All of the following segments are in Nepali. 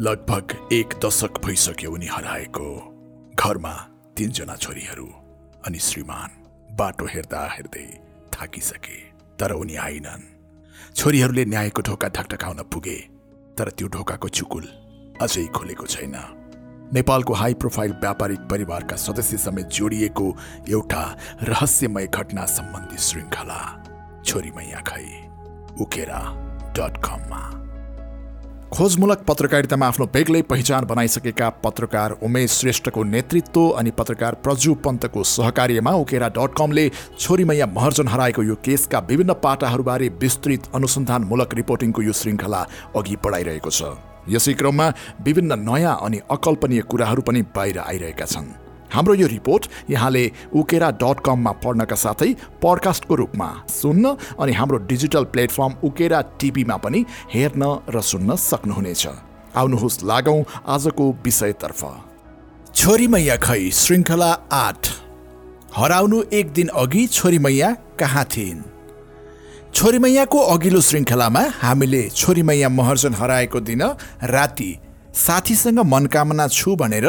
लगभग एक दशक भइसक्यो उनी हराएको घरमा तिनजना छोरीहरू अनि श्रीमान। बाटो हेर्दा हेर्दै थाकिसके तर उनी आइनन्। छोरीहरूले न्यायको ढोका ढकढकाउन पुगे तर त्यो ढोकाको चुकुल अझै खुलेको छैन। नेपालको हाई प्रोफाइल व्यापारिक परिवारका सदस्य समेत जोडिएको एउटा रहस्यमय घटना सम्बन्धी श्रृङ्खला छोरी मैया खै उकेरा डट कममा। खोजमूलक पत्रकारितामा आफ्नो बेग्लै पहिचान बनाइसकेका पत्रकार उमेश श्रेष्ठको नेतृत्व अनि पत्रकार प्रजु पन्तको सहकार्यमा उकेरा डट कमले छोरीमैया महर्जन हराएको यो केसका विभिन्न पाटाहरूबारे विस्तृत अनुसन्धानमूलक रिपोर्टिङको यो श्रृङ्खला अघि बढाइरहेको छ। यसै क्रममा विभिन्न नयाँ अनि अकल्पनीय कुराहरू पनि बाहिर आइरहेका छन्। हाम्रो यो रिपोर्ट यहाँले उकेरा डट कममा पढ्नका साथै पडकास्टको रूपमा सुन्न अनि हाम्रो डिजिटल प्लेटफर्म उकेरा टिभीमा पनि हेर्न र सुन्न सक्नुहुनेछ। आउनुहोस् लागौँ आजको विषयतर्फ। छोरी मैया खै श्रृङ्खला आठ। हराउनु एक दिन अघि छोरी मैया कहाँ थिइन्? छोरी मैयाको अघिल्लो श्रृङ्खलामा हामीले छोरी मैया महर्जन हराएको दिन राति साथीसँग मनकामना छु भनेर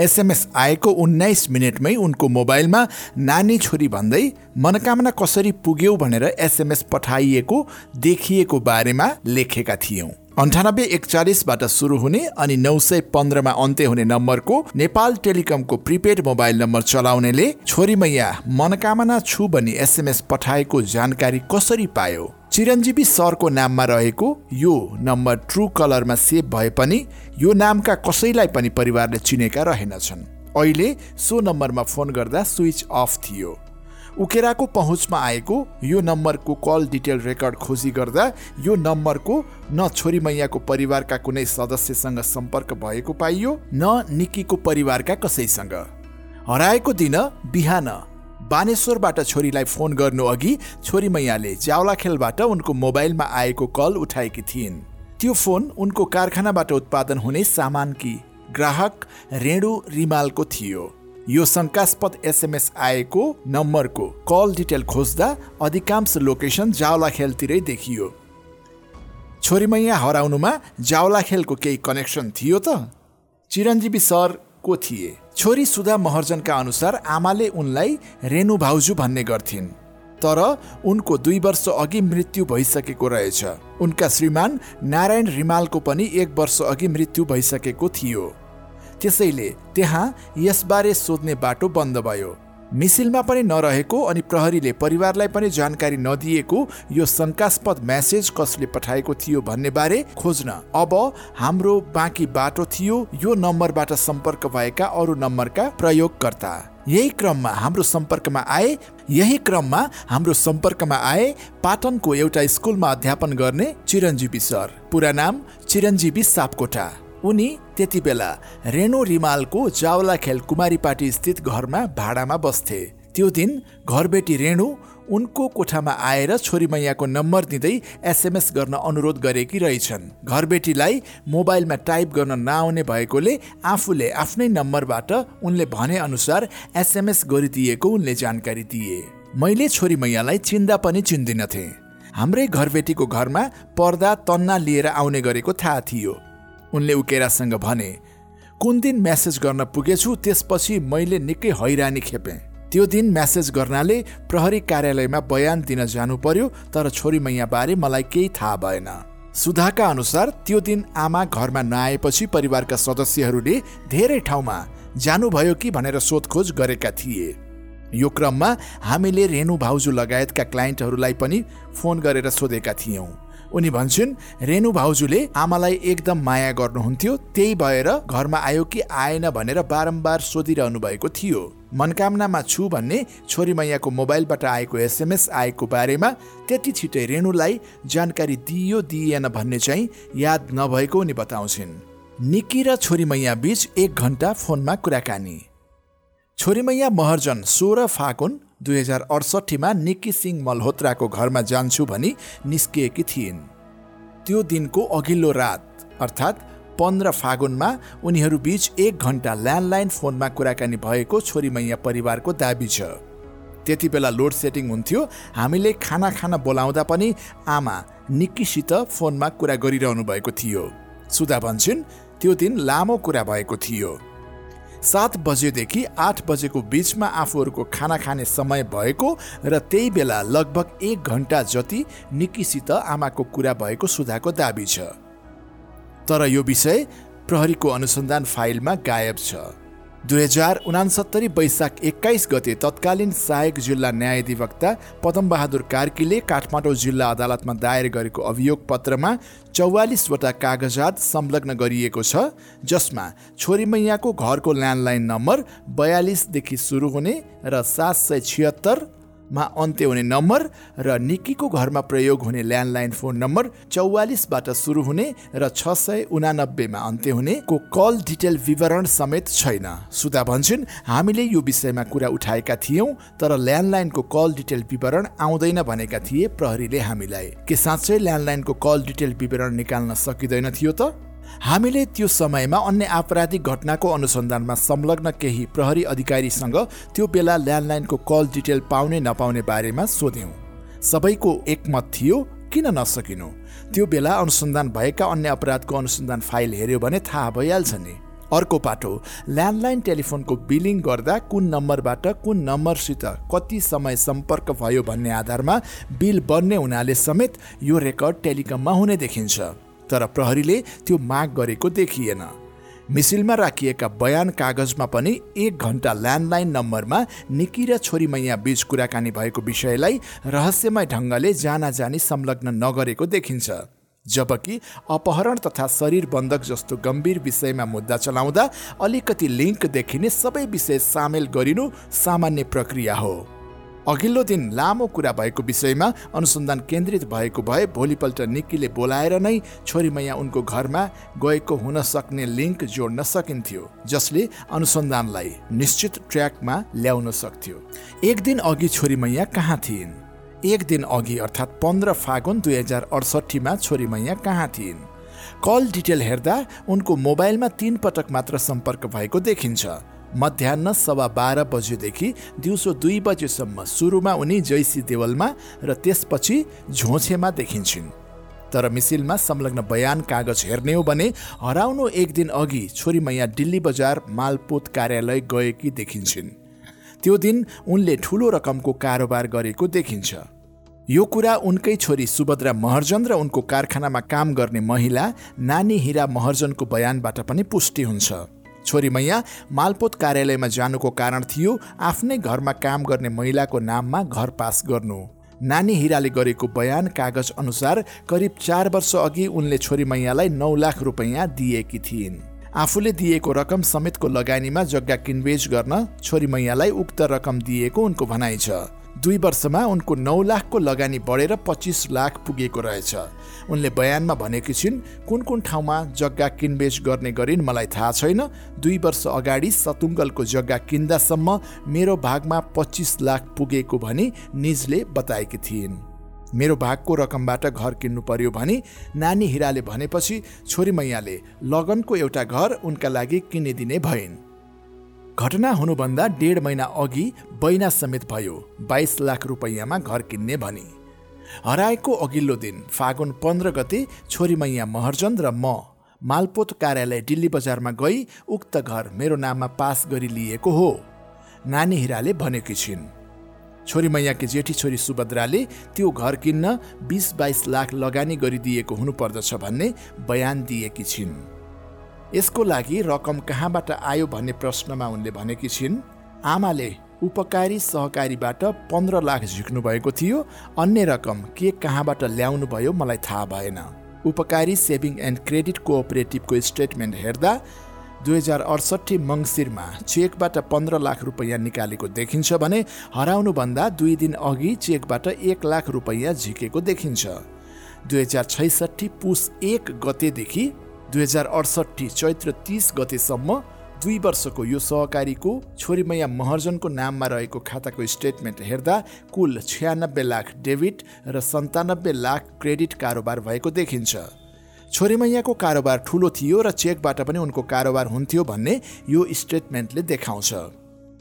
एसएमएस आएको उन्नाइस मिनटमै उनको मोबाइलमा नानी छोरी भन्दै मनोकामना कसरी पुग्यौ भनेर एसएमएस पठाइएको देखिएको बारेमा लेखेका थियौँ। अन्ठानब्बे एकचालिसबाट सुरु हुने अनि नौ सय पन्ध्रमा अन्त्य हुने नम्बरको नेपाल टेलिकमको प्रिपेड मोबाइल नम्बर चलाउनेले छोरी मैया मनोकामना छु भनी एसएमएस पठाएको जानकारी कसरी पायो? चिरञ्जीवी सरको नाममा रहेको यो नम्बर ट्रु कलरमा सेभ भए पनि यो नामका कसैलाई पनि परिवारले चिनेका रहेनछन्। अहिले सो नम्बरमा फोन गर्दा स्विच अफ थियो। उकेराको पहुँचमा आएको यो नम्बरको कल डिटेल रेकर्ड खोजी गर्दा यो नम्बरको न छोरी मैयाको परिवारका कुनै सदस्यसँग सम्पर्क भएको पाइयो न निकीको परिवारका कसैसँग। हराएको दिन बिहान बानेश्वरबाट छोरीलाई फोन गर्नु अघि छोरी मैयाले जावलाखेलबाट उनको मोबाइलमा आएको कल उठाएकी थिइन्। त्यो फोन उनको कारखानाबाट उत्पादन हुने सामानकी ग्राहक रेणु रिमालको थियो। यो शङ्कास्पद एसएमएस आएको नम्बरको कल डिटेल खोज्दा अधिकांश लोकेसन जावलाखेलतिरै देखियो। छोरीमैया हराउनुमा जावलाखेलको केही कनेक्सन थियो त? चिरञ्जीवी सर को थिए? छोरी सुधा महर्जनका अनुसार आमाले उनलाई रेणु भाउजू भन्ने गर्थिन्। तर उनको दुई वर्ष अघि मृत्यु भइसकेको रहेछ। उनका श्रीमान नारायण रिमालको पनि एक वर्ष अघि मृत्यु भइसकेको थियो। त्यसैले त्यहाँ यसबारे सोध्ने बाटो बन्द भयो। मिसिलमा पनि नरहेको अनि प्रहरीले परिवारलाई पनि जानकारी नदिएको यो शङ्कास्पद म्यासेज कसले पठाएको थियो भन्ने बारे खोज्न। अब हाम्रो बाँकी बाटो थियो यो नम्बरबाट सम्पर्क भएका अरू नम्बरका प्रयोगकर्ता। यही क्रममा हाम्रो सम्पर्कमा आए यही क्रममा हाम्रो सम्पर्कमा आए पाटनको एउटा स्कुलमा अध्यापन गर्ने चिरञ्जीवी सर। पुरा नाम चिरञ्जीवी सापकोटा। उनी त्यति बेला रेणु रिमालको जावलाखेल कुमारीपाटी स्थित घरमा भाडामा बस्थे। त्यो दिन घरबेटी रेणु उनको कोठामा आएर छोरी मैयाको नम्बर दिँदै एसएमएस गर्न अनुरोध गरेकी रहेछन्। घरबेटीलाई मोबाइलमा टाइप गर्न नआउने भएकोले आफूले आफ्नै नम्बरबाट उनले भने अनुसार एसएमएस गरिदिएको उनले जानकारी दिए। मैले छोरी मैयालाई चिन्दा पनि चिन्दिनथे। हाम्रै घरबेटीको घरमा पर्दा तन्ना लिएर आउने गरेको थाहा थियो। उनले उकेरासँग भने कुन दिन म्यासेज गर्न पुगेछु त्यसपछि मैले निकै हैरानी खेपेँ। त्यो दिन म्यासेज गर्नाले प्रहरी कार्यालयमा बयान दिन जानु पर्यो तर छोरी मैयाबारे मलाई केही थाहा भएन। सुधाका अनुसार त्यो दिन आमा घरमा नआएपछि परिवारका सदस्यहरूले धेरै ठाउँमा जानुभयो कि भनेर सोधखोज गरेका थिए। यो क्रममा हामीले रेणु भाउजू लगायतका क्लाइन्टहरूलाई पनि फोन गरेर सोधेका थियौँ। उनी भन्छन् रेणु भाउजूले आमालाई एकदम माया गर्नुहुन्थ्यो त्यही भएर घरमा आयो कि आएन भनेर बारम्बार सोधिरहनु भएको थियो। मनकामनामा छु भन्ने छोरी मैयाको मोबाइलबाट आएको एसएमएस आएको बारेमा त्यति छिटै रेणुलाई जानकारी दिइयो दिइएन भन्ने चाहिँ याद नभएको उनी बताउँछिन्। निकी र छोरी मैया बीच एक घन्टा फोनमा कुराकानी। छोरी मैया महर्जन सोह्र फागुन दुई हजार अडसट्ठीमा निक्की सिंह मल्होत्राको घरमा जान्छु भनी निस्किएकी थिइन्। त्यो दिनको अघिल्लो रात अर्थात् पन्ध्र फागुनमा उनीहरू बीच एक घन्टा ल्यान्डलाइन फोनमा कुराकानी भएको छोरी मैया परिवारको दाबी छ। त्यति बेला लोड सेटिङ हुन्थ्यो हामीले खाना खाना बोलाउँदा पनि आमा निक्कीसित फोनमा कुरा गरिरहनु भएको थियो। सुधा भन्छन् त्यो दिन लामो कुरा भएको थियो। सात बजेदेखि आठ बजेको बिचमा आफूहरूको खाना खाने समय भएको र त्यही बेला लगभग एक घन्टा जति निकीसित आमाको कुरा भएको सुधाको दावी छ। तर यो विषय प्रहरीको अनुसन्धान फाइलमा गायब छ। दुई हजार उनासत्तरी वैशाख एक्काइस गते तत्कालीन सहायक जिल्ला न्यायाधिवक्ता पदमबहादुर कार्कीले काठमाडौँ जिल्ला अदालतमा दायर गरेको अभियोग पत्रमा चौवालिसवटा कागजात संलग्न गरिएको छ जसमा छोरी मैयाको घरको ल्यान्डलाइन नम्बर बयालिसदेखि सुरु हुने र सात सय छिहत्तर मा अन्त्य हुने नम्बर र निकीको घरमा प्रयोग हुने ल्यान्डलाइन फोन नम्बर चौवालिसबाट सुरु हुने र छ सय उनानब्बेमा अन्त्य हुने को कल डिटेल विवरण समेत छैन। सुधा भन्छन् हामीले यो विषयमा कुरा उठाएका थियौँ तर ल्यान्डलाइनको कल डिटेल विवरण आउँदैन भनेका थिए प्रहरीले हामीलाई। के साँच्चै ल्यान्डलाइनको कल डिटेल विवरण निकाल्न सकिँदैन थियो त? हामीले त्यो समयमा अन्य आपराधिक घटनाको अनुसन्धानमा संलग्न केही प्रहरी अधिकारीसँग त्यो बेला ल्यान्डलाइनको कल डिटेल पाउने नपाउने बारेमा सोध्यौँ। सबैको एकमत थियो किन नसकिनु? त्यो बेला अनुसन्धान भएका अन्य अपराधको अनुसन्धान फाइल हेऱ्यो भने थाहा भइहाल्छ नि। अर्को पाटो ल्यान्डलाइन टेलिफोनको बिलिङ गर्दा कुन नम्बरबाट कुन नम्बरसित कति समय सम्पर्क भयो भन्ने आधारमा बिल बन्ने हुनाले समेत यो रेकर्ड टेलिकममा हुने देखिन्छ। तर प्रहरीले त्यो माग गरेको देखिएन। मिसिलमा राखिएका बयान कागजमा पनि एक घन्टा ल्यान्डलाइन नम्बरमा निकी र छोरी मैया बीच कुराकानी भएको विषयलाई रहस्यमय ढङ्गले जानाजानी संलग्न नगरेको देखिन्छ। जबकि अपहरण तथा शरीर बन्धक जस्तो गम्भीर विषयमा मुद्दा चलाउँदा अलिकति लिङ्क देखिने सबै विषय सामेल गरिनु सामान्य प्रक्रिया हो। अघिल्लो दिन लामो कुरा भएको विषयमा अनुसन्धान केन्द्रित भएको भए भोलिपल्ट निक्कीले बोलाएर नै छोरी मैया उनको घरमा गएको हुन सक्ने लिङ्क जोड्न सकिन्थ्यो जसले अनुसन्धानलाई निश्चित ट्र्याकमा ल्याउन सक्थ्यो। एक दिन अघि छोरी मैया कहाँ थिइन्? एक दिन अघि अर्थात् पन्ध्र फागुन दुई हजार अडसट्ठीमा छोरी मैया कहाँ थिइन्? कल डिटेल हेर्दा उनको मोबाइलमा तिन पटक मात्र सम्पर्क भएको देखिन्छ। मध्याह सवा बाह्र बजेदेखि दिउँसो दुई बजेसम्म सुरुमा उनी जैसी देवलमा र त्यसपछि झोछेमा देखिन्छन्। तर मिसिलमा संलग्न बयान कागज हेर्ने हो भने हराउनु एक दिन अघि छोरी मैया दिल्ली बजार मालपोत कार्यालय गएकी देखिन्छन्। त्यो दिन उनले ठुलो रकमको कारोबार गरेको देखिन्छ। यो कुरा उनकै छोरी सुभद्रा महर्जन र उनको कारखानामा काम गर्ने महिला नानी हिरा महर्जनको बयानबाट पनि पुष्टि हुन्छ। छोरी मैया मालपोत कार्यालयमा जानुको कारण थियो आफ्नै घरमा काम गर्ने महिलाको नाममा घर पास गर्नु। नानी हिराले गरेको बयान कागज अनुसार करिब चार वर्ष अघि उनले छोरी मैयालाई नौ लाख रुपियाँ दिएकी थिइन्। आफूले दिएको रकम समेतको लगानीमा जग्गा किनबेच गर्न छोरी मैयालाई उक्त रकम दिएको उनको भनाइ छ। दुई वर्षमा उनको नौ लाखको लगानी बढेर पच्चिस लाख पुगेको रहेछ। उनले बयानमा भनेकी छिन् कुन कुन ठाउँमा जग्गा किनबेच गर्ने गरिन् मलाई थाहा छैन। दुई वर्ष अगाडि सतुङ्गलको जग्गा किन्दासम्म मेरो भागमा पच्चिस लाख पुगेको भनी निजले बताएकी थिइन्। मेरो भागको रकमबाट घर किन्नु पर्यो भने नानी हिराले भनेपछि छोरी मैयाले लगनको एउटा घर उनका लागि किनिदिने भइन्। घटना हुनुभन्दा डेढ महिना अघि बैना समेत भयो बाइस लाख रुपियाँमा घर किन्ने भनी। हराएको अघिल्लो दिन फागुन पन्ध्र गते छोरी मैया महर्जन र म मालपोत कार्यालय दिल्ली बजारमा गई उक्त घर मेरो नाममा पास गरी लिएको हो। नानी हिराले भनेकी छिन् छोरी मैयाकी जेठी छोरी सुभद्राले त्यो घर किन्न बिस बाइस लाख लगानी गरिदिएको हुनुपर्दछ भन्ने बयान दिएकी छिन्। यसको लागि रकम कहाँबाट आयो भन्ने प्रश्नमा उनले भनेकी छिन् आमाले उपकारी सहकारीबाट पन्ध्र लाख झिक्नु भएको थियो। अन्य रकम के कहाँबाट ल्याउनु भयो मलाई थाहा भएन। उपकारी सेभिङ एन्ड क्रेडिट कोअपरेटिभको स्टेटमेन्ट हेर्दा दुई हजार अडसट्ठी मङ्सिरमा चेकबाट पन्ध्र लाख रुपियाँ निकालेको देखिन्छ भने हराउनुभन्दा दुई दिन अघि चेकबाट एक लाख रुपियाँ झिकेको देखिन्छ। दुई हजार छैसठी पुस एक गतेदेखि दुई हजार अडसट्ठी चैत्र तिस गतेसम्म दुई वर्षको यो सहकारीको छोरीमैया महर्जनको नाममा रहेको खाताको स्टेटमेन्ट हेर्दा कुल छ्यानब्बे लाख डेबिट र सन्तानब्बे लाख क्रेडिट कारोबार भएको देखिन्छ। छोरीमैयाको कारोबार ठुलो थियो र चेकबाट पनि उनको कारोबार हुन्थ्यो भन्ने यो स्टेटमेन्टले देखाउँछ।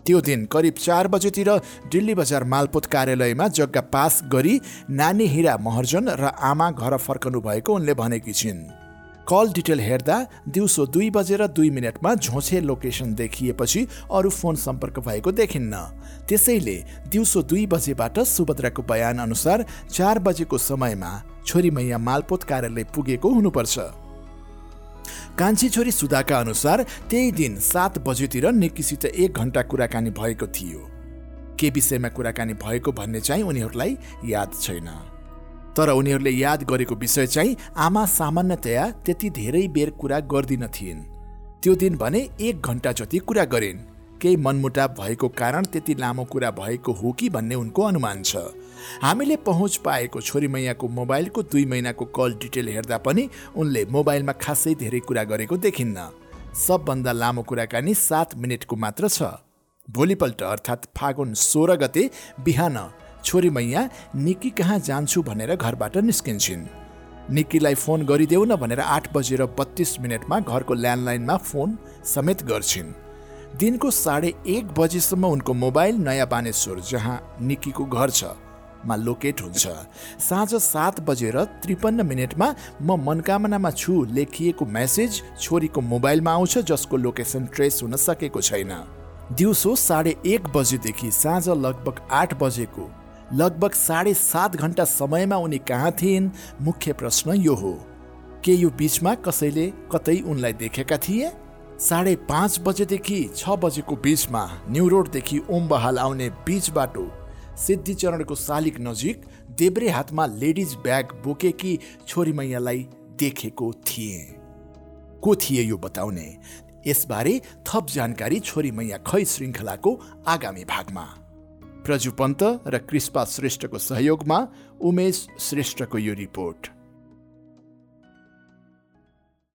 त्यो दिन करिब चार बजेतिर दिल्ली बजार मालपोत कार्यालयमा जग्गा पास गरी नानी हिरा महर्जन र आमा घर फर्कनु भएको उनले भनेकी छिन्। कल डिटेल हेर्दा दिउँसो दुई बजेर दुई मिनटमा झोछे लोकेसन देखिएपछि अरू फोन सम्पर्क भएको देखिन्न। त्यसैले दिउँसो दुई बजेबाट सुभद्राको बयान अनुसार चार बजेको समयमा छोरी मैया मालपोत कार्यालय पुगेको हुनुपर्छ। कान्छी छोरी सुधाका अनुसार त्यही दिन सात बजेतिर निक्कीसित एक घन्टा कुराकानी भएको थियो। के विषयमा कुराकानी भएको भन्ने चाहिँ उनीहरूलाई याद छैन। तर उनीहरूले याद गरेको विषय चाहिँ आमा सामान्यतया त्यति धेरै बेर कुरा गर्दिन थिइन्। त्यो दिन भने एक घन्टा जति कुरा गरिन्। केही मनमुटाव भएको कारण त्यति लामो कुरा भएको हो कि भन्ने उनको अनुमान छ। हामीले पहुँच पाएको छोरी मैयाको मोबाइलको दुई महिनाको कल डिटेल हेर्दा पनि उनले मोबाइलमा खासै धेरै कुरा गरेको देखिन्न। सबभन्दा लामो कुराकानी सात मिनटको मात्र छ। भोलिपल्ट अर्थात् फागुन सोह्र गते बिहान छोरी मैया निकी कहाँ जान्छु भनेर घरबाट निस्किन्छन्। निक्कीलाई फोन गरिदेऊ न भनेर आठ बजेर बत्तिस मिनटमा घरको ल्यान्डलाइनमा फोन समेत गर्छिन्। दिनको साढे एक बजीसम्म उनको मोबाइल नयाँ बानेश्वर जहाँ निकीको घर छ मा लोकेट हुन्छ। साँझ सात बजेर त्रिपन्न मिनटमा म मनकामनामा छु लेखिएको मेसेज छोरीको मोबाइलमा आउँछ जसको लोकेसन ट्रेस हुन सकेको छैन। दिउँसो साढे एक बजेदेखि साँझ लगभग आठ बजेको लगभग साढे सात घन्टा समयमा उनी कहाँ थिइन्? मुख्य प्रश्न यो हो। के यो बिचमा कसैले कतै उनलाई देखेका थिए? साढे पाँच बजेदेखि छ बजेको बिचमा न्यु रोडदेखि ओम बहाल आउने बिच बाटो सिद्धिचरणको शालिक नजिक देब्रे हातमा लेडिज ब्याग बोकेकी छोरी मैयालाई देखेको थिए। को थिए यो बताउने? यसबारे थप जानकारी छोरी मैया खै श्रृङ्खलाको आगामी भागमा। प्रजु पन्त र कृष्पा श्रेष्ठको सहयोगमा उमेश श्रेष्ठको यो रिपोर्ट।